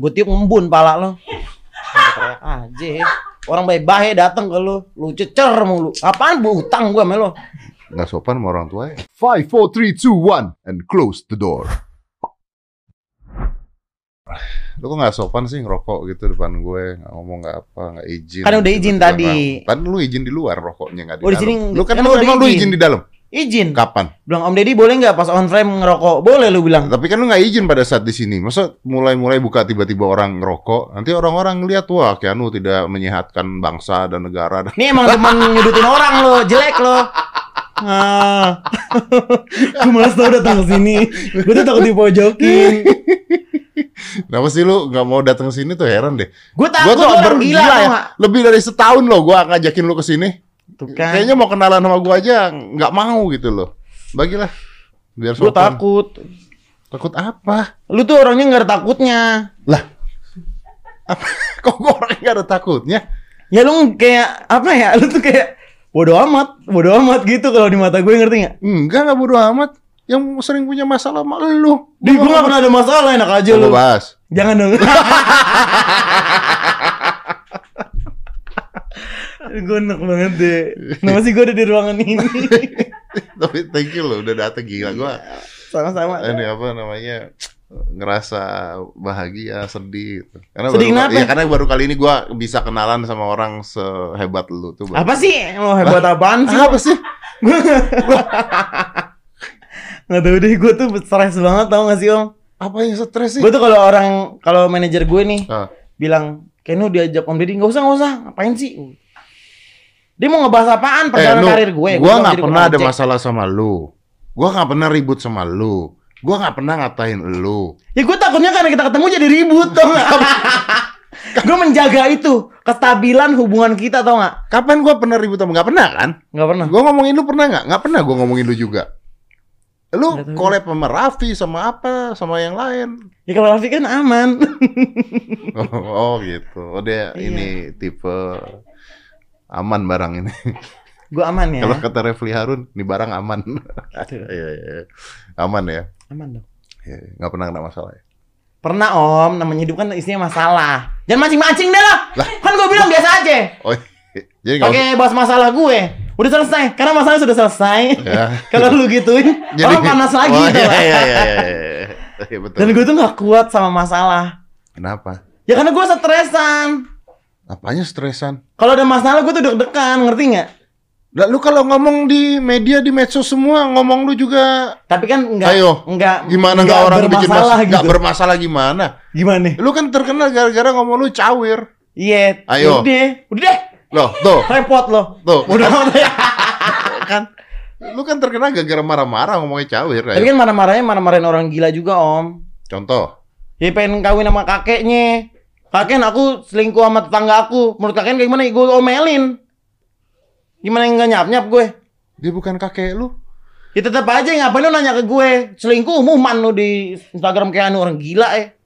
Gue tiup ngembun pala lo. Teriak aja. Orang baik-baik datang ke lu, lu cecer mulu. Apaan bu utang gua sama lo? Nggak sopan sama orang tua ya. 5, 4, 3, 2, 1, and close the door. Lu kok nggak sopan sih ngerokok gitu depan gue, nggak ngomong nggak apa, nggak izin. Kan udah izin tadi. Kan lu izin di luar rokoknya nggak di Oh, di dalam. sini lu kan, lu emang lu izin di dalam. Izin. Kapan? Bilang Om Deddy boleh nggak pas on frame ngerokok? Boleh lu bilang. Tapi kan lu nggak izin pada saat di sini. Masa mulai-mulai buka tiba-tiba orang ngerokok, nanti orang-orang lihat wah Keanu tidak menyehatkan bangsa dan negara. Ini emang teman nyudutin orang lo, jelek lo. Ah. gue malas tau datang ke sini. Gue tuh takut dipojokin. Kenapa sih lu nggak mau datang ke sini tuh heran deh. Gue Gua takut tuh lo orang gila, gila ya. Lebih dari setahun loh gua ngajakin lu ke sini. Tuh kan. Kayaknya mau kenalan sama gua aja nggak mau gitu loh. Bagilah. Biar Gue sopan. takut. Takut apa? Lu tuh orangnya nggak ada takutnya. Lah. Apa? Kok gua orang nggak ada takutnya? Ya lu kayak apa ya? Lu tuh kayak bodoh amat, bodoh amat gitu kalau di mata gue ngerti nggak? Enggak, nggak bodo amat. Yang sering punya masalah sama lu. Di gue gak pernah ada masalah, enak aja lu. bahas. Jangan dong. gue enak banget deh. Kenapa sih gue ada di ruangan ini? Tapi thank you loh udah dateng gila gua. Sama-sama. Ini apa namanya? ngerasa bahagia, sedih gitu. Karena Sedih baru, kenapa? ya, karena baru kali ini gua bisa kenalan sama orang sehebat lu tuh. baru. Apa sih? Lo hebat apaan sih? Apa sih? Gak tau deh, gue tuh stres banget tau gak sih om? Apa yang stres sih? Gue tuh kalau orang, kalau manajer gue nih Ah. bilang, Kenu diajak Om Deddy, gak usah, gak usah, ngapain sih? Dia mau ngebahas apaan Eh, perjalanan lu, karir gue? bilang nggak pernah ada masalah sama lu. Gua nggak pernah ribut sama lu. Gua nggak pernah ngatain lu. Ya gue takutnya karena kita ketemu jadi ribut gak? gue menjaga itu, kestabilan hubungan kita tau gak? Kapan gua pernah ribut sama? Nggak pernah kan? Gak pernah. Gua ngomongin lu pernah nggak? Nggak pernah gua ngomongin lu juga. Lu collab sama Raffi sama apa sama yang lain. Ya kalau Raffi kan aman. Oh, oh gitu. Oh dia Iya. ini tipe aman barang ini. gue aman ya. Kalau kata Refli Harun, ini barang aman. Aduh, Iya, iya, iya. Aman ya. aman dong. Iya, nggak pernah kena masalah ya. Pernah om, namanya hidup kan isinya masalah. Jangan mancing-mancing deh lah. Lah. Kan gue bilang biasa aja. Oh, jadi nggak Oke, bahas masalah gue. Udah selesai, karena masalahnya sudah selesai. Ya. Kalau lu gituin, orang panas lagi oh, iya, iya, iya, iya, iya. Iya, betul. Dan gue tuh gak kuat sama masalah. Kenapa? Ya karena gue stresan. Apanya stresan? Kalau ada masalah gue tuh deg-degan, ngerti nggak? Lah, lu kalau ngomong di media di medsos semua ngomong lu juga Tapi kan nggak, Ayo, nggak, gimana nggak orang bikin bermasalah masalah nggak gitu. bermasalah gimana? Gimana? Lu kan terkenal gara-gara ngomong lu cawir. Iya. Ayo. Udah, udah deh. Loh, tuh, Repot loh. tuh. Udah kan lu kan terkenal gara-gara marah-marah ngomongnya cawir Tapi ayo. kan marah-marahnya marah-marahin orang gila juga om. Contoh. Ya pengen kawin sama kakeknya. Kakek aku selingkuh sama tetangga aku. Menurut kakek kayak gimana? Gue omelin. Gimana yang nggak nyap-nyap gue? Dia bukan kakek lu. Ya tetap aja ngapain lu nanya ke gue? Selingkuh umuman lu di Instagram kayak anu orang gila eh.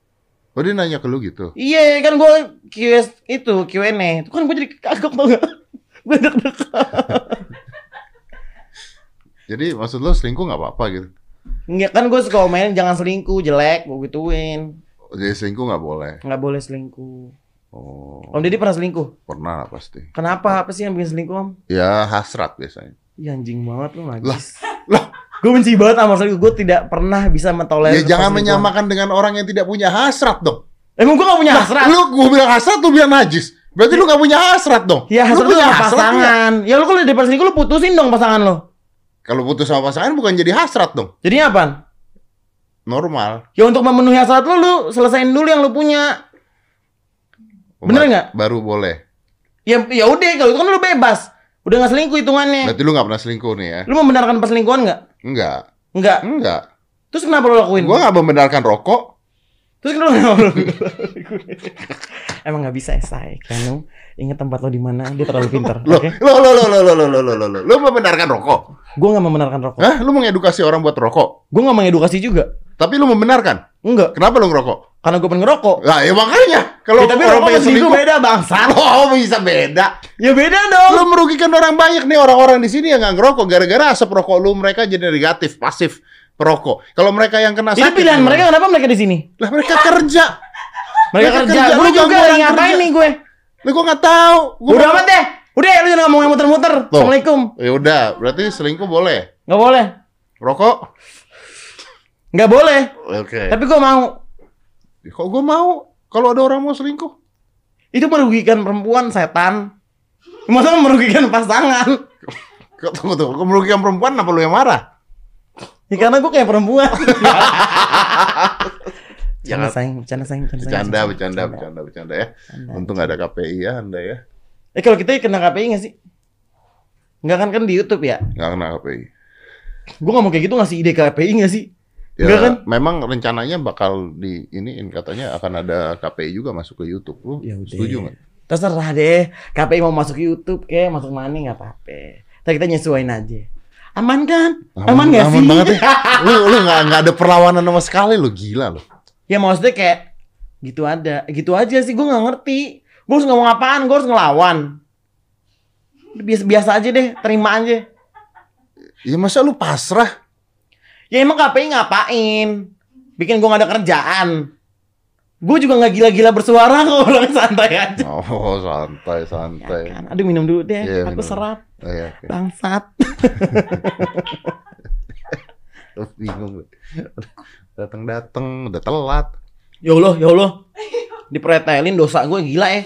Oh dia nanya ke lu gitu. Iya kan gue QS itu Q&A. Itu kan gue jadi kagok tau gak? gue deg-degan. Jadi maksud lu selingkuh nggak apa-apa gitu. Enggak kan gue suka omelin jangan selingkuh jelek gue gituin. Jadi selingkuh nggak boleh. Nggak boleh selingkuh. Oh, Om Deddy pernah selingkuh? pernah lah pasti. Kenapa? Apa sih yang bikin selingkuh om? Ya hasrat biasanya. Ih anjing banget lu Lah, najis. lah. Gue benci banget sama selingkuh. Gue tidak pernah bisa mentolerir. Ya jangan menyamakan dengan orang yang tidak punya hasrat dong. Emang gue gak punya hasrat? Lu gua bilang hasrat, lu bilang najis. Berarti lu gak punya hasrat dong. Ya hasrat lu punya hasrat pasangan. Ya lu kalau di selingkuh lu putusin dong pasangan lo. Kalau putus sama pasangan bukan jadi hasrat dong. Jadi apa? Normal. Ya untuk memenuhi hasrat lu, lu selesain dulu yang lu punya. Bener nggak? Baru boleh. Ya ya udah kalau itu kan lu bebas. Udah gak selingkuh hitungannya. Berarti lu gak pernah selingkuh nih ya? Lu membenarkan perselingkuhan nggak? Enggak. Enggak. Enggak. Terus kenapa lu lakuin? Gua gak membenarkan rokok. Terus kenapa lu? Emang nggak bisa esai, Kanu. Ingat tempat lo di mana? Dia terlalu pintar. Loh, Oke? lo, lo, lo, lo, lo, lo, lo, lo, lo, lo, lo membenarkan rokok? Gue nggak membenarkan rokok. Hah? Lu mengedukasi orang buat rokok? Gue nggak mengedukasi juga. Tapi lu membenarkan? Enggak. Kenapa lu ngerokok? Karena gue pengen ngerokok. Nah, ya makanya. Kalau Ya, tapi orang pengen selingkuh beda bangsa. Oh, bisa beda. Ya beda dong. Lu merugikan orang banyak nih orang-orang di sini yang nggak ngerokok gara-gara asap rokok lu mereka jadi negatif, pasif perokok. Kalau mereka yang kena Itu sakit pilihan gimana? mereka kenapa mereka di sini? Lah mereka kerja. Mereka Mereka kerja. kerja, Gue juga ngapain nih gue? Lah gua nggak tahu. Gua Udah amat deh. Udah lu jangan ngomong yang muter-muter. Tuh. Assalamualaikum. Ya udah, berarti selingkuh boleh. Nggak boleh. Rokok? Nggak boleh. Oke. Tapi gue mau. Kok gua mau kalau ada orang mau selingkuh? Itu merugikan perempuan setan. Masa merugikan pasangan? Kok tunggu tunggu, kok merugikan perempuan apa lu yang marah? Ya karena gue kayak perempuan. Jangan Bercanda sayang, bercanda sayang, bercanda bercanda, bercanda, bercanda, bercanda ya. Untung nggak ada KPI ya Anda ya. Eh kalau kita kena KPI nggak sih? Nggak kan kan di YouTube ya? Nggak kena KPI. Gue ngomong kayak gitu ngasih ide KPI nggak sih? Ya, Nggak kan? memang rencananya bakal di iniin katanya akan ada KPI juga masuk ke YouTube. Lu Ya udah. setuju nggak? Terserah deh. KPI mau masuk YouTube kayak masuk mana nggak apa-apa. Tapi kita nyesuaiin aja. Aman kan? Aman, nggak sih? Aman banget ya. lu lu nggak nggak ada perlawanan sama sekali lu gila lu. Ya maksudnya kayak gitu ada, gitu aja sih. Gue nggak ngerti. Gue harus ngomong apaan? Gue harus ngelawan. Biasa, biasa aja deh, terima aja. Ya masa lu pasrah? Ya emang KPI ngapain? Bikin gue gak ada kerjaan. Gue juga nggak gila-gila bersuara kok, orang santai aja. Oh santai Ya santai. kan? Aduh minum dulu deh, Iya, aku minum. serap. Oh, iya, oke. Bangsat. Bingung. Datang datang udah telat. Ya Allah, ya Allah. Dipretelin dosa gue gila ya.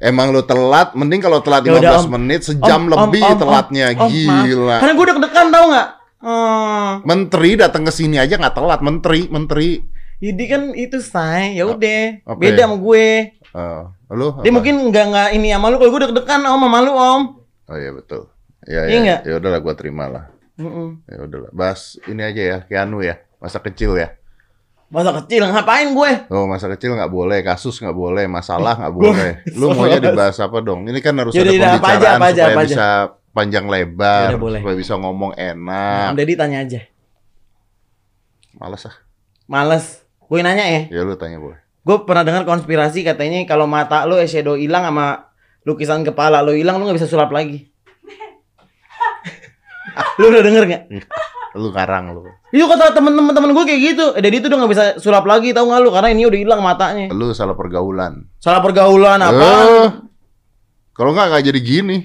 Emang lu telat, mending kalau telat Ya udah, 15 Om. menit, sejam Om, om, lebih om, om. telatnya. Om, maaf. Gila. Karena gue deg-degan tau nggak? Hmm. Menteri datang ke sini aja nggak telat, menteri, menteri. Jadi kan itu say, ya udah. Apa Beda sama gue. Eh, lu Dia apa? mungkin nggak nggak ini sama lu. Kalau gue deg-degan om sama lu om. Oh iya betul. Ya Iya ya. Ya udahlah gua terima lah. Mm-mm. Ya udahlah. Bahas ini aja ya, Keanu ya. Masa kecil ya. Masa kecil ngapain gue? Oh, masa kecil nggak boleh, kasus nggak boleh, masalah nggak boleh. Lu maunya dibahas apa dong? Ini kan harus Yaudah, ada yaudah, apa aja, pembicaraan apa aja, supaya apa aja. bisa panjang lebar, Yaudah, boleh. supaya bisa ngomong Om enak. Deddy tanya aja. Males ah. Males. Gue nanya ya. Ya lu tanya boleh. Gue pernah dengar konspirasi katanya kalau mata lu eyeshadow hilang sama lukisan kepala lu hilang lu nggak bisa sulap lagi. lu udah denger nggak? Lu karang lu. Itu kata temen-temen temen gue kayak gitu. Eh, Dedi itu udah nggak bisa sulap lagi tahu nggak lu? Karena ini udah hilang matanya. Lu salah pergaulan. Salah pergaulan apa? Eh, kalau nggak nggak jadi gini.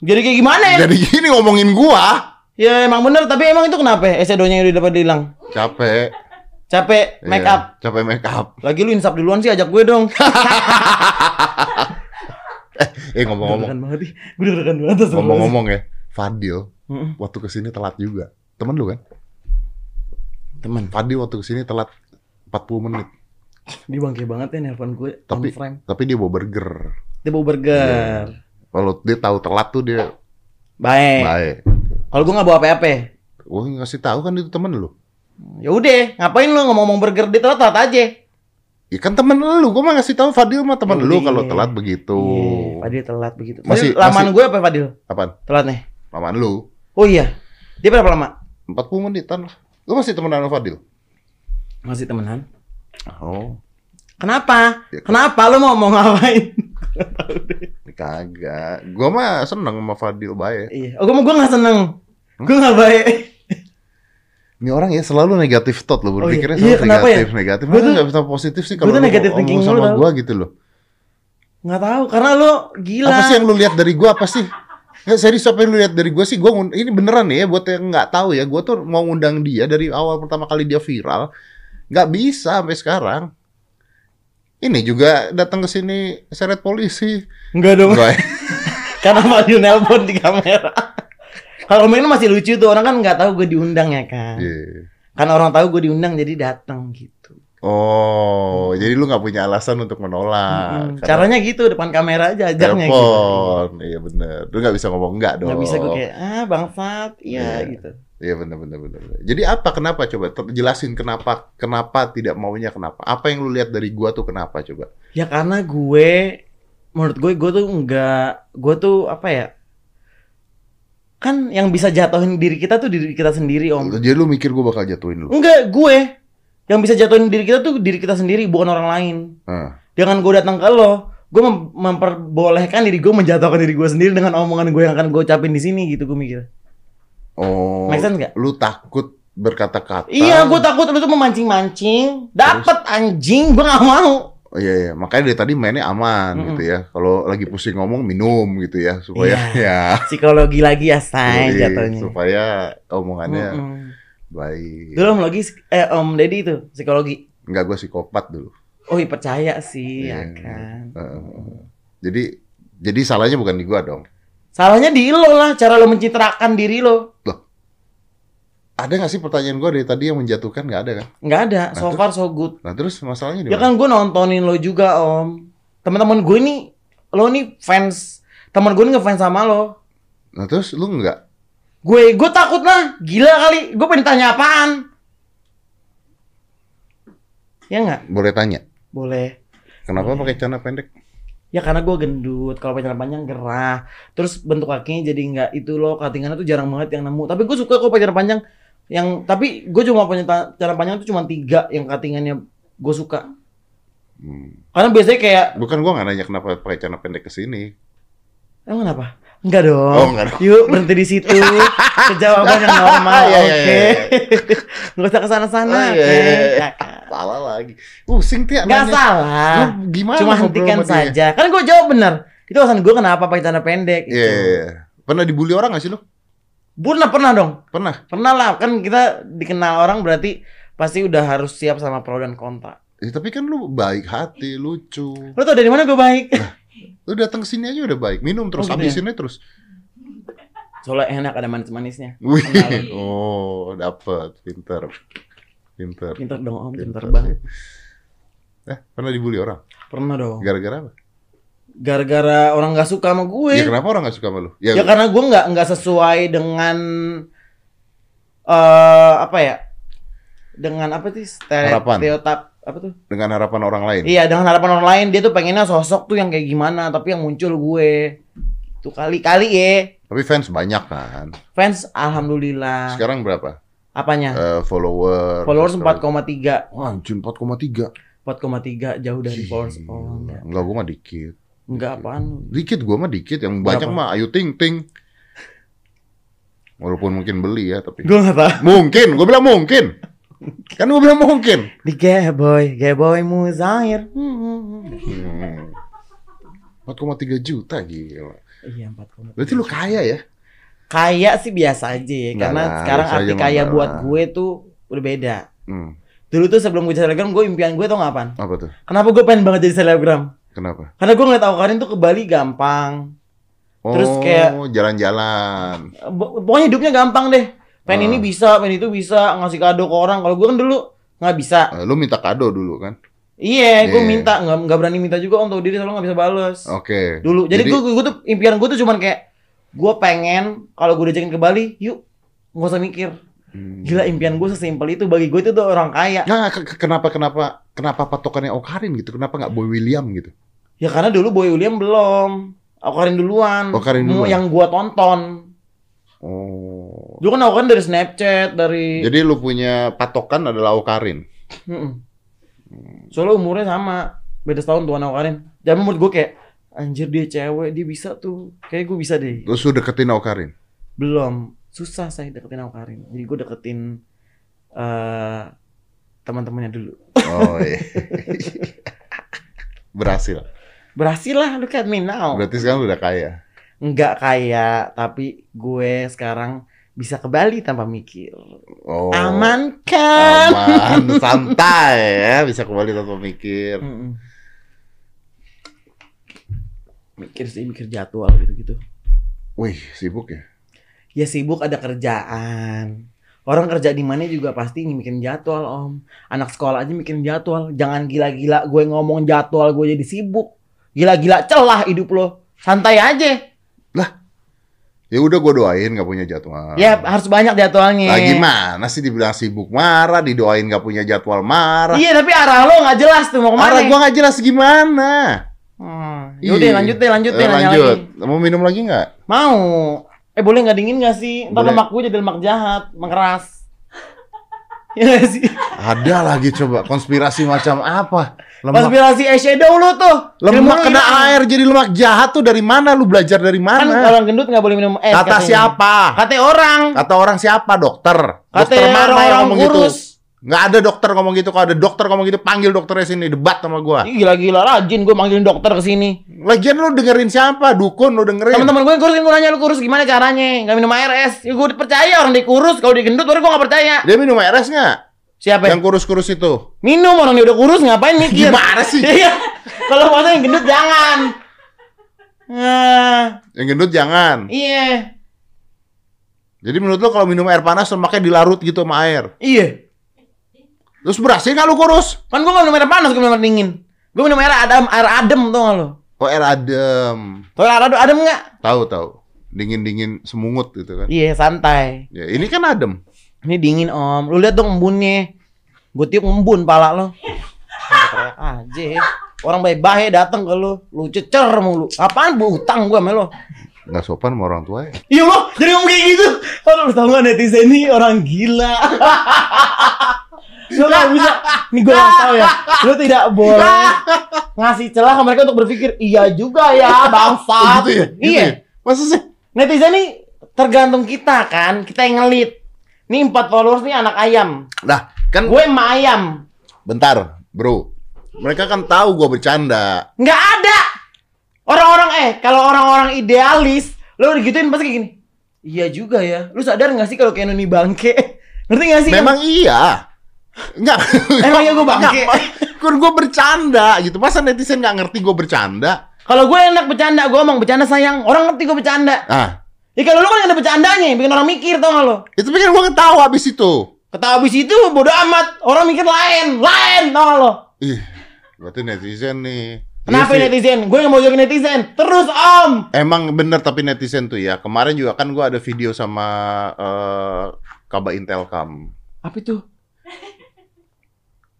Jadi kayak gimana? ya? Jadi gini ngomongin gua. Ya emang bener. Tapi emang itu kenapa? Eyeshadownya udah dapat hilang. Capek. Capek make Iya, up. Capek make up. Lagi lu insap duluan sih ajak gue dong. Eh ngomong-ngomong, Deg-degan banget ih. Gue banget. ngomong-ngomong ya, Fadil waktu ke sini telat juga. Temen lu kan? Temen. Fadil waktu ke sini telat 40 menit. Dia bangke banget ya nelpon gue. Tapi- frame. Tapi dia bawa burger. Dia bawa burger. Kalau dia tahu telat tuh dia Baik. baik. Kalau gue nggak bawa apa-apa. Gua ngasih tahu kan itu temen lu. Ya udah, ngapain lu ngomong-ngomong burger dia telat telat aja. Ya kan temen lu, gua mah ngasih tahu Fadil mah temen Ya lu kalau telat begitu. Iya, Fadil telat begitu. Masih- Fadil, lamaan masih- gue apa Fadil? Apaan? Telatnya. Lamaan lu. Oh iya. Dia berapa lama? 40 menitan lah. Lu masih temenan sama Fadil? Masih temenan. Oh, Kenapa? Ya, Kenapa lu mau mau ngapain? kagak. Gua mah seneng sama Fadil baik. iya. Oh, gue gue nggak seneng. Gue nggak baik. Ini orang ya selalu negatif thought loh, Oh iya. berpikirnya Iya, selalu kenapa ya? negatif, negatif. Gua Masa tuh- nggak bisa positif sih gua kalau negative ngomong sama gua gitu loh. Nggak tahu karena lu gila. Apa sih yang lu lihat dari gua apa sih? Nggak serius apa yang lu lihat dari gua sih? Gua ngun- ini beneran nih ya buat yang nggak tahu ya. Gua tuh mau ngundang dia dari awal pertama kali dia viral, nggak bisa sampai sekarang. Ini juga datang ke sini seret polisi. Enggak dong. Gua- karena Fadil nelpon di kamera. Kalau main masih lucu tuh orang kan nggak tahu gue diundang ya kan. Iya. Karena orang tahu gue diundang jadi datang gitu. Oh, jadi lu nggak punya alasan untuk menolak. Mm-mm. Karena Caranya gitu depan kamera aja ajaknya gitu. Iya bener. Lu nggak bisa ngomong enggak dong. Nggak bisa gue kayak ah bangsat, iya Iya. gitu. Iya benar benar. benar. Jadi apa kenapa coba jelasin kenapa kenapa tidak maunya kenapa? Apa yang lu lihat dari gua tuh kenapa coba? Ya karena gue menurut gue gue tuh enggak gue tuh apa ya? Kan yang bisa jatuhin diri kita tuh diri kita sendiri, Om. Jadi lu mikir gua bakal jatuhin lu. Enggak, gue. Yang bisa jatuhin diri kita tuh diri kita sendiri, bukan orang lain. Ah. Dengan gue datang ke lo, gue mem- memperbolehkan diri gue menjatuhkan diri gue sendiri dengan omongan gue yang akan gue ucapin di sini gitu gue mikir. Oh. Make sense nggak? Lu takut berkata-kata. Iya, gue takut lu tuh memancing-mancing, dapat anjing, gue gak mau. Oh, iya, iya. makanya dari tadi mainnya aman Mm-mm. gitu ya. Kalau lagi pusing ngomong minum gitu ya supaya ya Psikologi lagi ya, say jatuhnya. supaya omongannya Mm-mm. Baik. Dulu om lagi eh Om Deddy itu psikologi. Enggak gue psikopat dulu. Oh iya percaya sih ya Iya. kan. Heeh. jadi jadi salahnya bukan di gua dong. Salahnya di lo lah, cara lo mencitrakan diri lo. Ada nggak sih pertanyaan gua dari tadi yang menjatuhkan nggak ada kan? Nggak ada, Nah, so terus? far so good. Nah terus masalahnya di Ya kan gue nontonin lo juga om. Teman-teman gue nih, lo nih fans. Teman gue nih ngefans sama lo. Nah terus lu nggak? Gue gue takut lah, gila kali. Gue pengen tanya apaan? Ya nggak? Boleh tanya? Boleh. Kenapa Boleh. pakai celana pendek? Ya karena gue gendut, kalau pakai celana panjang gerah. Terus bentuk kakinya jadi nggak itu loh, cuttingannya tuh jarang banget yang nemu. Tapi gue suka kok pakai celana panjang. Yang tapi gue cuma punya celana panjang tuh cuma tiga yang cuttingannya gue suka. Hmm. Karena biasanya kayak Bukan gua nggak nanya kenapa pakai celana pendek ke sini. Emang kenapa? Enggak dong. Oh, enggak dong. Yuk berhenti di situ. Kejawaban yang normal. Iya, Oke. iya, iya. Enggak usah ke sana-sana. Oh, iya, oke? iya. Ya? Salah lagi. Pusing tiap Nggak salah. Lu gimana? Cuma hentikan saja. Kan gue jawab benar. Itu alasan gue kenapa pakai celana pendek. Iya. iya, iya. Pernah dibully orang gak sih lu? Pernah pernah dong. Pernah. Pernah lah. Kan kita dikenal orang berarti pasti udah harus siap sama pro dan kontra. Eh, tapi kan lu baik hati, lucu. Lo tau dari mana gue baik? Lu datang ke sini aja udah baik. Minum terus, Oh, gitu habisinnya terus. Soalnya enak ada manis-manisnya. Wih. Oh, dapet. Pinter. Pinter. Pinter dong om, pinter Pinter banget. Eh, pernah dibully orang? Pernah dong. Gara-gara apa? Gara-gara orang nggak suka sama gue. Ya kenapa orang gak suka sama lu? Ya karena gue nggak nggak sesuai dengan eh apa ya? Dengan apa sih stereotip apa tuh? dengan harapan orang lain. Iya dengan harapan orang lain dia tuh pengennya sosok tuh yang kayak gimana tapi yang muncul gue tuh kali-kali ya Tapi fans banyak kan. fans alhamdulillah Sekarang berapa? apanya Eh, follower. followers subscriber. 4,3 Wah, anjir 4,3. 4,3 jauh dari followers oh enggak Enggak, gua mah dikit. enggak apaan? Dikit gua mah dikit, yang banyak Berapa? mah Ayu Ting Ting. Walaupun mungkin beli ya, tapi gue nggak tahu mungkin, gua bilang mungkin. Kan gua bilang mungkin. di gay boy gay boy Muzair hmm. Hmm. 4,3 juta gila. iya 4,3 Berarti lu kaya ya? kaya sih biasa aja ya karena lah, sekarang arti kaya enggak buat gue tuh udah beda Hmm. dulu tuh sebelum gue jadi selebgram gue impian gue tau gak apaan Apa tuh? kenapa gue pengen banget jadi selebgram Kenapa? karena gue ngeliat Awkarin tuh ke Bali gampang Terus oh, kayak- jalan-jalan. Bo- pokoknya hidupnya gampang deh pengen Ah. ini bisa pengen itu bisa ngasih kado ke orang kalau gue kan dulu nggak bisa Eh, Lu minta kado dulu kan? iya gue Iya. minta nggak nggak berani minta juga untuk diri soalnya nggak bisa bales Oke. dulu jadi, gue gue tuh impian gue tuh cuman kayak gue pengen kalau gue diajakin ke Bali yuk nggak usah mikir Hmm. gila impian gue sesimpel itu bagi gue itu tuh orang kaya Nah, ke- ke- kenapa kenapa kenapa patokannya Okarin gitu? Kenapa nggak Boy William gitu? ya karena dulu Boy William belum Awkarin duluan Awkarin Mu- duluan. yang gue tonton Oh. Dulu kan Awkarin dari Snapchat dari Jadi lu punya patokan adalah Okarin. Mm-mm. Soalnya umurnya sama, beda setahun tuan Awkarin. Dan menurut gue kayak anjir dia cewek, dia bisa tuh. Kayak gue bisa deh. Terus lu deketin Okarin. Belum, susah saya deketin Awkarin. Jadi gue deketin eh teman-temannya dulu. Oh iya. Berhasil. Berhasil lah, look at me now. Berarti sekarang lu udah kaya. Enggak kaya, tapi gue sekarang bisa ke Bali tanpa mikir. Oh. Aman kan? Aman, santai ya, bisa kembali tanpa mikir. Mm-mm. Mikir sih, mikir jadwal gitu-gitu. Wih, sibuk ya. Ya sibuk ada kerjaan. Orang kerja di mana juga pasti mikirin jadwal, Om. Anak sekolah aja mikirin jadwal. Jangan gila-gila gue ngomong jadwal gue jadi sibuk. Gila-gila celah hidup lo. Santai aja. Ya udah gue doain gak punya jadwal. Ya harus banyak jadwalnya. Lah gimana sih dibilang sibuk marah, didoain gak punya jadwal marah. Iya tapi arah lo nggak jelas tuh mau ke mana. Marah gua gak jelas gimana. Hmm. Yaudah Iya. lanjut deh, lanjut deh Eh, lanjut. lagi. Mau minum lagi nggak? Mau. Eh boleh nggak dingin nggak sih? Ntar Boleh. lemak gue jadi lemak jahat, mengeras. Ya nggak sih? Ada lagi coba konspirasi macam apa? Lemak, Konspirasi eyeshadow lu tuh. lemak kena air jadi lemak jahat tuh dari mana? Lu belajar dari Kan mana? orang gendut nggak boleh minum es. Kata katanya. siapa? Kata orang. Kata orang siapa? Dokter. Kata Dokter mana yang orang-orang ngomong gitu? kurus. Nggak ada dokter ngomong gitu. Kalau ada dokter ngomong gitu, panggil dokternya sini debat sama gua. Gila-gila rajin gue manggilin dokter ke sini. Lagian lu dengerin siapa? Dukun lu dengerin. Teman-teman gue yang kurusin gue nanya lu kurus gimana caranya? Gak minum air es. Ya gue percaya orang dia kurus. Kalau dia gendut baru gue gak percaya. Dia minum RS nggak? Siapa? Yang kurus-kurus itu. Minum orang udah kurus ngapain mikir? Gimana sih? Iya. Kalau masa yang gendut jangan. Nah, Yang gendut jangan. iya. Jadi menurut lu kalau minum air panas lemaknya dilarut gitu sama air. Iya. Terus berhasil nggak lu kurus? Kan gue gak minum air panas, gue minum air dingin. Gue minum air adem, air adem tau gak lo? Oh air adem. Tau air adem, adem gak? Tahu tahu. Dingin-dingin semungut gitu kan. Iya, santai. Ya, ini kan adem. Ini dingin om. Lu lihat dong embunnya. Gue tiup embun pala lo. Teriak aja. Orang baik-baik datang ke lu, lu cecer mulu. Apaan bu utang gua sama lo? Nggak sopan sama orang tua ya. Iya lo, jadi ngomong kayak gitu. Lu tau gak netizen ini orang gila. lu gak bisa, nih gue gak tau ya. Lu tidak boleh ngasih celah ke mereka untuk berpikir, iya juga ya bangsat. gitu ya? Gitu Iya. ya? Masa sih? Netizen ini tergantung kita kan, kita yang ngelit. Nih empat followers nih anak ayam. Nah, kan Gue emak ayam. bentar, bro. Mereka kan tahu gua bercanda. Nggak ada. Orang-orang eh kalau orang-orang idealis, lo digituin pasti kayak gini. Iya juga ya. Lu sadar nggak sih kalau kayak ini bangke? Ngerti nggak sih? Memang iya. Enggak. Emang iya gua bangke? Kan gua bercanda gitu. Masa netizen nggak ngerti gua bercanda? Kalau gue enak bercanda, gue emang bercanda sayang. Orang ngerti gue bercanda. Ah, Ya kalau lu kan ada bercandanya, bikin orang mikir tau gak lo? itu bikin gua ketawa abis itu. Ketawa abis itu bodo amat. Orang mikir lain, lain tau gak lo? Ih, berarti netizen nih. Kenapa Iya netizen? Gue yang mau jokin netizen. Terus om. Emang bener tapi netizen tuh ya. Kemarin juga kan gua ada video sama eh, Kaba Intelkam. Apa itu?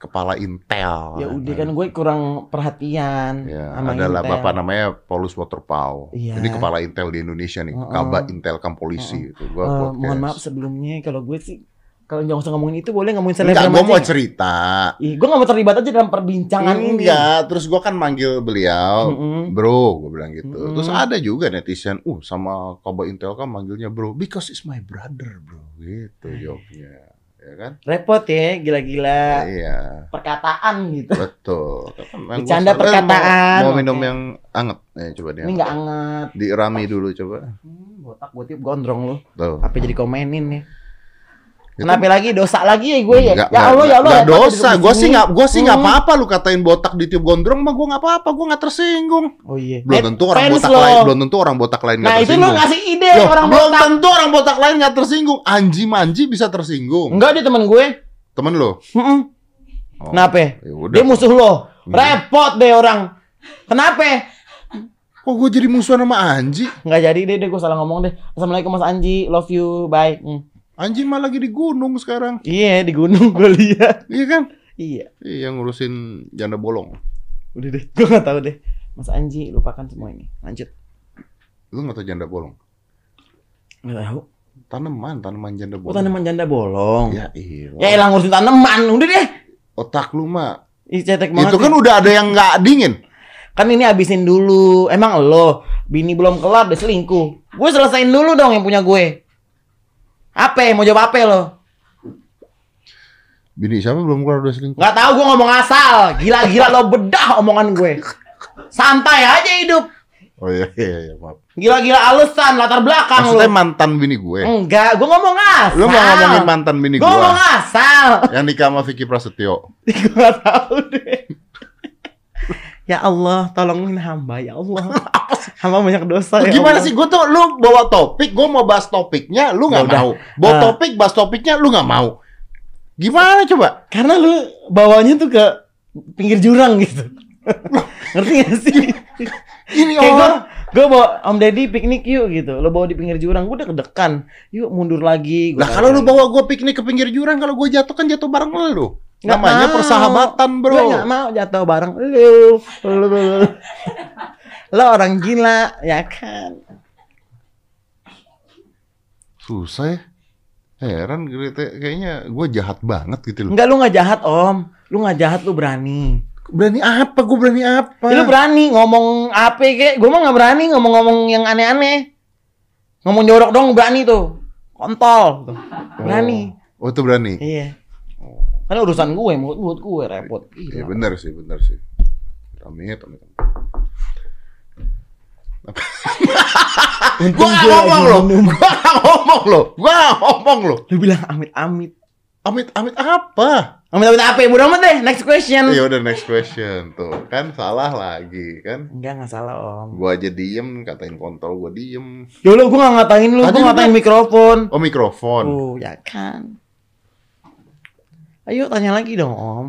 Kepala Intel. Ya udah kan gue kurang perhatian. Ya, sama adalah Intel. bapak namanya Paulus Waterpau. Iya. Ini kepala Intel di Indonesia nih, Heeh. Kaba Intelkam polisi itu. Gua podcast. mohon maaf sebelumnya kalau gue sih kalau jangan usah ngomongin itu boleh ngomongin selebgram aja. mau cerita. Ih, gue gak mau terlibat aja dalam perbincangan ini. Enggak, terus gua kan manggil beliau, Mm-mm. bro, gua bilang gitu. Mm-mm. Terus ada juga netizen, uh sama Kaba Intelkam manggilnya bro, because it's my brother, bro. Gitu jawabnya. Ya kan? Repot ya, gila-gila. Iya, Perkataan gitu. betul. Bercanda salah- perkataan. Mau, mau minum Oke. yang anget. Eh, coba dia. Ini gak anget. Dirami dulu coba. Hmm, botak gue tiup gondrong lu. Tuh. Apa jadi komenin nih? Itu- Kenapa lagi dosa lagi ya gue ya? Enggak, ya Allah ya Allah. enggak ya Allah, dosa. di Gue sih nggak, gue sih nggak Hmm. apa-apa. Lu katain botak ditiup gondrong, mah gue nggak apa-apa. Gue nggak tersinggung. Oh iya. Belum Net tentu orang fans botak lo. lain, belum tentu orang botak lain nggak Nah itu lu tersinggung. ngasih ide Loh, orang belum botak. tentu orang botak lain nggak tersinggung. Anji manji bisa tersinggung. Enggak dia teman gue. Temen lo. Mm-mm. Oh, Kenapa? ya. Dia musuh lo. Hmm. Repot deh orang. Kenapa? Kok gue jadi musuhan sama Anji? Nggak jadi deh, deh gue salah ngomong deh. Assalamualaikum Mas Anji, love you, bye. Hmm. Anji mah lagi di gunung sekarang. Iya di gunung gue lihat. Iya kan? Iya. Iya ngurusin janda bolong. Udah deh, gue nggak tahu deh. Mas Anji lupakan semua ini. Lanjut. Lu nggak tahu janda bolong? Nggak tahu. Tanaman, tanaman janda Oh bolong. tanaman janda bolong. Ya iya. Ya elang ngurusin tanaman, udah deh. Otak lu mah. Ih cetek banget. Itu kan nih. udah ada yang nggak dingin. kan ini habisin dulu. Emang lo bini belum kelar deh selingkuh. Gue selesain dulu dong yang punya gue. Apa? Mau jawab apa lo? Bini siapa belum keluar udah selingkuh? Nggak tahu gue ngomong asal. Gila-gila lo bedah omongan gue. Santai aja hidup. Oh iya iya, iya maaf. Gila-gila alasan latar belakang Maksudnya lo. mantan bini gue. Enggak, gue ngomong asal. Lu mau ngomongin mantan bini Gue ngomong gue asal. yang nikah sama Vicky Prasetyo. gue gak tahu deh. Ya Allah, tolongin hamba ya Allah. hamba banyak dosa ya gimana Allah. sih? Gue tuh lu bawa topik, gue mau bahas topiknya, lu nggak mau. Bawa Ah. topik, bahas topiknya, lu nggak mau. Gimana coba? Karena lu bawanya tuh ke pinggir jurang gitu. Ngerti gak sih? Ini gue, orang gue bawa Om Deddy piknik yuk gitu. Lo bawa di pinggir jurang, gue udah kedekan. Yuk mundur lagi. Gua Lah kalau lu bawa gue piknik ke pinggir jurang, kalau gue jatuh kan jatuh bareng lu. Nggak Namanya mau. persahabatan, bro. Gue gak mau jatuh bareng lu. Lu, lu, lu. Lo orang gila, ya kan? Susah ya. Heran gitu, kayaknya gue jahat banget gitu loh. Enggak, lu gak jahat om. Lu gak jahat, lu berani. Berani apa? Gue berani apa? Ya, lu berani ngomong apa kek? Gue mah gak berani ngomong-ngomong yang aneh-aneh. Ngomong jorok dong berani tuh. Kontol. Tuh. Berani. Oh, itu berani. Iya. Kan urusan gue, mulut mulut gue repot. Iya bener sih, bener sih. Amit, amit. Untung Gua gue nggak ngomong loh, gua nggak ngomong loh, gua nggak ngomong loh. Lu bilang amit amit. Amit, amit apa? Amit amit apa? ya? Bodo amat deh. Next question. Ya udah next question tuh, kan salah lagi kan. Enggak enggak salah om. Gua aja diem, katain kontol gua diem. Ya lu gue nggak ngatain lu, Tadi gue lu ngatain mikrofon. Oh mikrofon. Oh ya kan. Ayo tanya lagi dong om.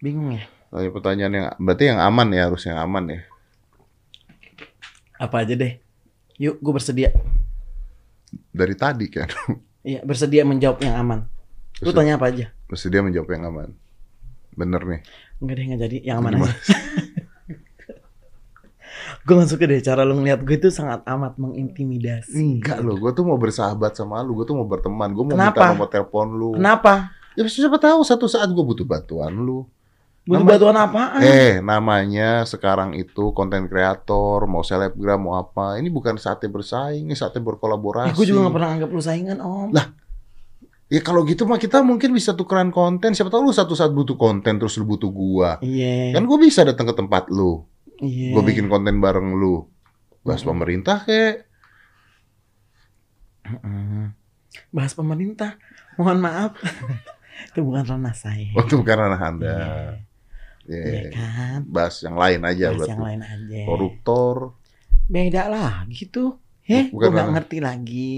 Bingung ya. Tanya pertanyaan yang berarti yang aman ya harus yang aman ya. Apa aja deh. Yuk, gue bersedia. Dari tadi kan. Iya, bersedia menjawab yang aman. Lu Bersedia. tanya apa aja? Mesti dia menjawab yang aman. Bener nih. Enggak deh, enggak jadi. Yang aman Gimana? aja. gue gak suka deh cara lu ngeliat gue itu sangat amat mengintimidasi. Enggak loh, gue tuh mau bersahabat sama lu, gue tuh mau berteman, gue mau Kenapa? minta nomor telepon lu. Kenapa? Ya siapa tahu satu saat gue butuh bantuan lu. Butuh Nama- bantuan apaan? Eh, namanya sekarang itu konten kreator, mau selebgram, mau apa. Ini bukan saatnya bersaing, ini saatnya berkolaborasi. Eh, gue juga gak pernah anggap lu saingan om. Lah, Ya kalau gitu mah kita mungkin bisa tukeran konten. Siapa tahu lu satu saat butuh konten terus lu butuh gua. Iya. Kan gua bisa datang ke tempat lu. Iya. Gua bikin konten bareng lu. Bahas Mm-mm. pemerintah kek. Mm-mm. Bahas pemerintah. Mohon maaf. itu bukan ranah saya. Oh, itu bukan ranah Anda. Iya. Ya. Iya kan? Bahas yang lain aja Bahas berarti. yang lain aja. Koruptor. Beda lah gitu. Heh, Bukan gue gak ngerti lagi.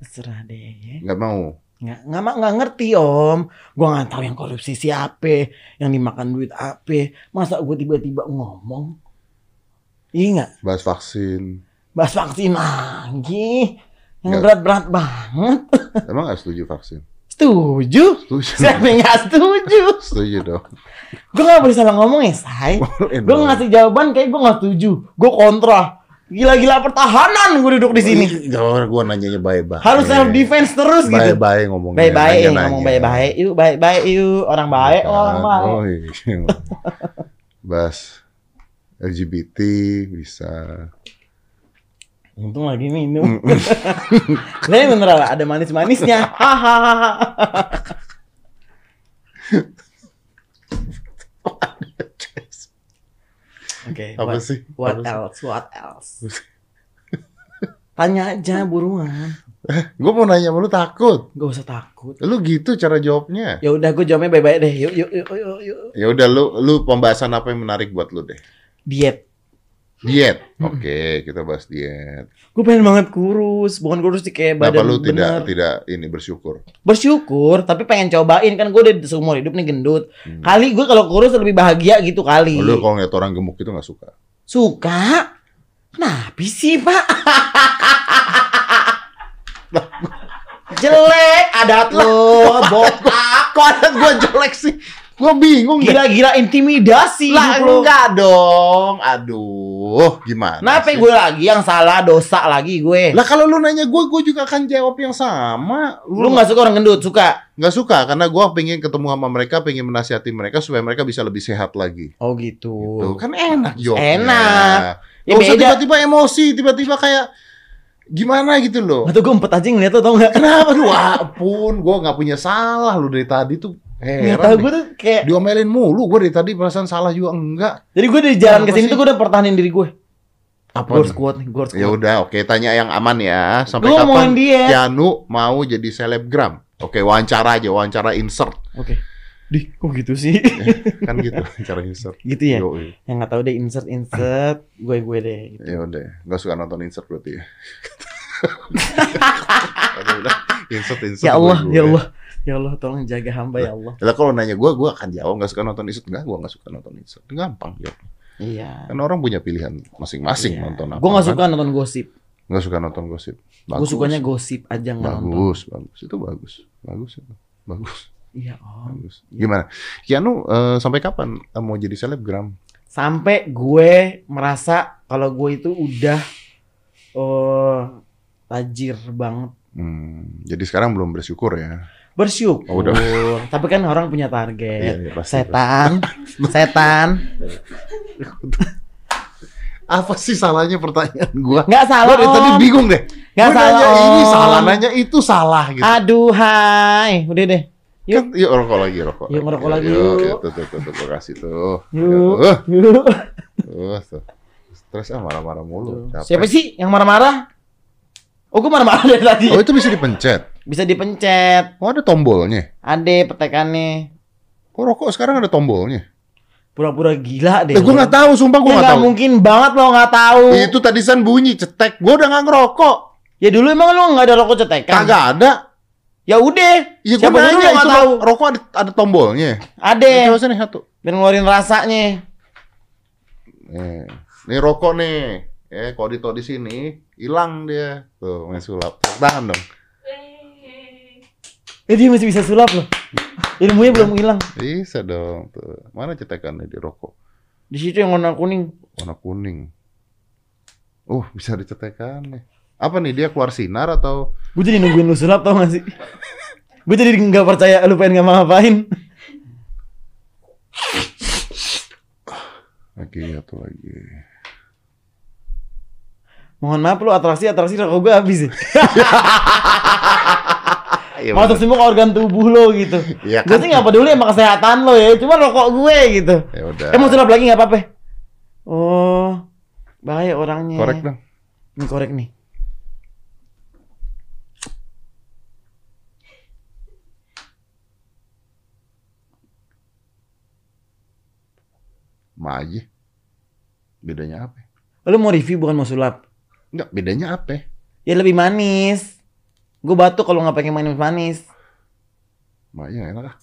Terserah deh. ya. nggak mau. Nggak, nggak, ma- nggak ngerti om. Gue nggak tahu yang korupsi siapa, yang dimakan duit apa. Masa gue tiba-tiba ngomong? Iya nggak? Bahas vaksin. Bahas vaksin lagi. Yang berat-berat banget. Emang nggak setuju vaksin? Setuju? Setuju. Siapa yang nggak setuju? setuju dong. Gue nggak boleh salah ngomong ya, say. Gue ngasih jawaban kayak gue nggak setuju. Gue kontra. Gila-gila pertahanan gue duduk di sini. Jangan gua nanyanya baik-baik. Harus self defense terus gitu. Baik-baik ngomongnya. Baik-baik, ngomong baik-baik. Yuk, baik-baik yuk. Orang baik, orang baik. Oh, iya. Bahas LGBT bisa. Untung lagi minum. Tapi bener lah, ada manis-manisnya. Hahaha. Oke, Apa what, sih? what Apa sih? else? What else? Tanya aja buruan. Gue mau nanya sama lu takut. Gak usah takut. Lu gitu cara jawabnya. Ya udah, gue jawabnya baik-baik deh. Yuk, yuk, yuk, yuk, yuk. Ya udah lu lu pembahasan apa yang menarik buat lu deh? Diet. Diet. Oke, kita bahas diet. Gue pengen banget kurus, bukan kurus sih kayak Kenapa badan lu tidak bener. tidak ini bersyukur? Bersyukur, tapi pengen cobain kan gue udah seumur hidup nih gendut. Hmm. Kali gue kalau kurus lebih bahagia gitu kali. Oh, Lu kalau ngeliat orang gemuk itu nggak suka. Suka? Kenapa sih pak? Jelek adat lo, botak. Kok ada gua jelek sih? Gua bingung. Gila-gila intimidasi Lah lo. enggak dong. Aduh, gimana? Kenapa sih? gue lagi yang salah, dosa lagi gue? Lah kalau lu nanya gue, gue juga akan jawab yang sama. Lu gak suka orang gendut? Suka? nggak suka karena gue pengen ketemu sama mereka, pengen menasihati mereka supaya mereka bisa lebih sehat lagi. Oh gitu. Tuh kan enak jawabnya. Enak. Ya usah beda. tiba-tiba emosi, tiba-tiba kayak gimana gitu loh. Atau gue empet aja ngeliat lo tau gak? Kenapa lu apun, gue nggak punya salah lu dari tadi tuh. Gak Heran tau deh. gue tuh kayak Diomelin mulu, gue dari tadi perasaan salah juga enggak. Jadi gue dari jalan Kenapa ke sini sih? tuh gue udah pertahanin diri gue. Apa? Gue harus kuat nih, gue harus Ya kuat. udah, oke tanya yang aman ya. Sampai Gue kapan dia. Keanu mau jadi selebgram? Oke, wawancara aja, wawancara insert. Oke. Di, kok gitu sih? Kan gitu, wawancara insert. gitu ya? Yoi. Yang gak tahu deh insert insert gue gue deh. Gitu. Ya udah, nggak suka nonton insert berarti ya. Ya Allah, gue. ya Allah, ya Allah, tolong jaga hamba ya Allah. Lah kalau nanya gue, gue akan jawab nggak suka nonton insert nggak? Gue nggak suka nonton insert. Gampang ya. Iya. Kan orang punya pilihan masing-masing Iya. nonton apa. Gue gak kan? suka nonton gosip. Nggak suka nonton gosip. Gue sukanya gosip aja nggak nonton. bagus, bagus. Itu bagus, bagus itu, bagus, Iya om. bagus. Gimana? Keanu eh, sampai kapan mau jadi selebgram? Sampai gue merasa kalau gue itu udah oh tajir banget. Hmm, jadi sekarang belum bersyukur ya? Bersyukur. Oh, udah. Tapi kan orang punya target. Iya, iya, pasti. Setan, setan. Apa sih salahnya pertanyaan gua? Nggak salah Gua tadi bingung deh. Nggak Gua salah nanya ini salah, nanya itu salah gitu. Aduh hai, udah deh. Yuk. Kan, yuk rokok lagi, rokok. Yuk, ngerokok lagi, Yuk, yuk. yuk, tuh, tuh, tuh, tuh, gua kasih tuh. Yuk. Yuk. tuh, tuh. Stres ah marah-marah mulu. Siapa sih yang marah-marah? Oh, gue marah-marah dari tadi. Oh itu bisa dipencet. Bisa dipencet. Oh ada tombolnya. Ade petekannya. Kok rokok sekarang ada tombolnya? Pura-pura gila deh. Eh, gue nggak tahu, sumpah gue Ya nggak nggak tahu. mungkin banget lo nggak tahu. Itu tadi san bunyi cetek. Gue udah nggak ngerokok. Ya dulu emang lo nggak ada rokok cetekan. Kagak ada. Ya udah. Iya gue Siapa nanya nggak itu tahu? ro- rokok ada, ada tombolnya. Ade. Coba sini satu. Biar ngeluarin rasanya. Nih, nih rokok nih. Eh, kalau ditaruh di sini, hilang dia. Tuh, main sulap. Tangan dong. Eh dia masih bisa sulap loh. Ilmunya belum hilang. Bisa dong. Tuh. Mana cetekannya di rokok? Di situ yang warna kuning. Warna kuning. Uh, bisa dicetekan nih. Apa nih dia keluar sinar atau Gue jadi nungguin lu sulap tau gak sih? Gue jadi nggak percaya lu pengen ngapa-ngapain. lagi atau lagi? Mohon maaf lu atraksi-atraksi rokok gue habis ya. Masuk semua ke organ tubuh lo gitu. Gue kan? sih gak peduli sama kesehatan lo ya. Cuma rokok gue gitu. Ya udah. Eh mau sulap lagi gak apa-apa? Oh, bahaya orangnya. Korek dong. Ini korek nih. Ma aja. Bedanya apa? Lu mau review bukan mau sulap? Enggak, bedanya apa? Ya lebih manis. Gue batuk kalau nggak pengen manis-manis. Ma aja enak ah.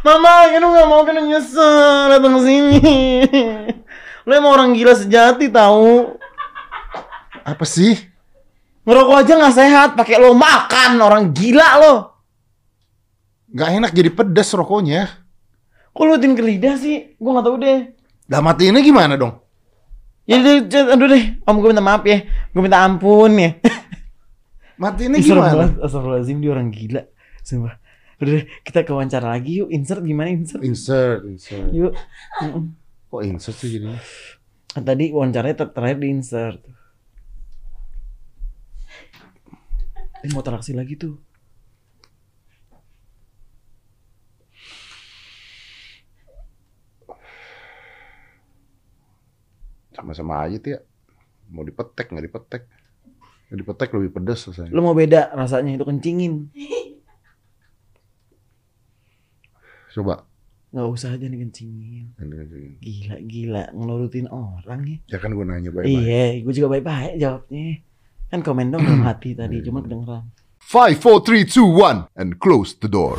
Mama, kan lu gak mau kan nyesel datang ke sini. Lu emang orang gila sejati tahu. Apa sih? Ngerokok aja nggak sehat, pakai lo makan orang gila lo. Nggak enak jadi pedas rokoknya. Kok lu tin ke lidah sih? Gue nggak tahu deh. Lah matiinnya gimana dong? Ya aduh deh, om gue minta maaf ya, gue minta ampun ya. Matiinnya gimana? Astagfirullah- Astagfirullahaladzim dia orang gila, sumpah. Udah deh, kita ke wawancara lagi yuk, insert gimana insert? Insert, insert. Yuk. Kok insert sih jadinya? Tadi wawancaranya ter terakhir di insert. Eh mau teraksi lagi tuh. Sama-sama aja tuh ya. Mau dipetek nggak dipetek? Nggak dipetek lebih pedas rasanya. Lu mau beda rasanya itu kencingin. Coba. Nggak usah aja nih kencingin. Gila gila ngelurutin orang ya. Ya kan gue nanya baik-baik. Iya, gue juga baik-baik jawabnya. Kan komen dong dalam hati tadi, cuma kedengeran. 5, 4, 3, 2, 1, and close the door.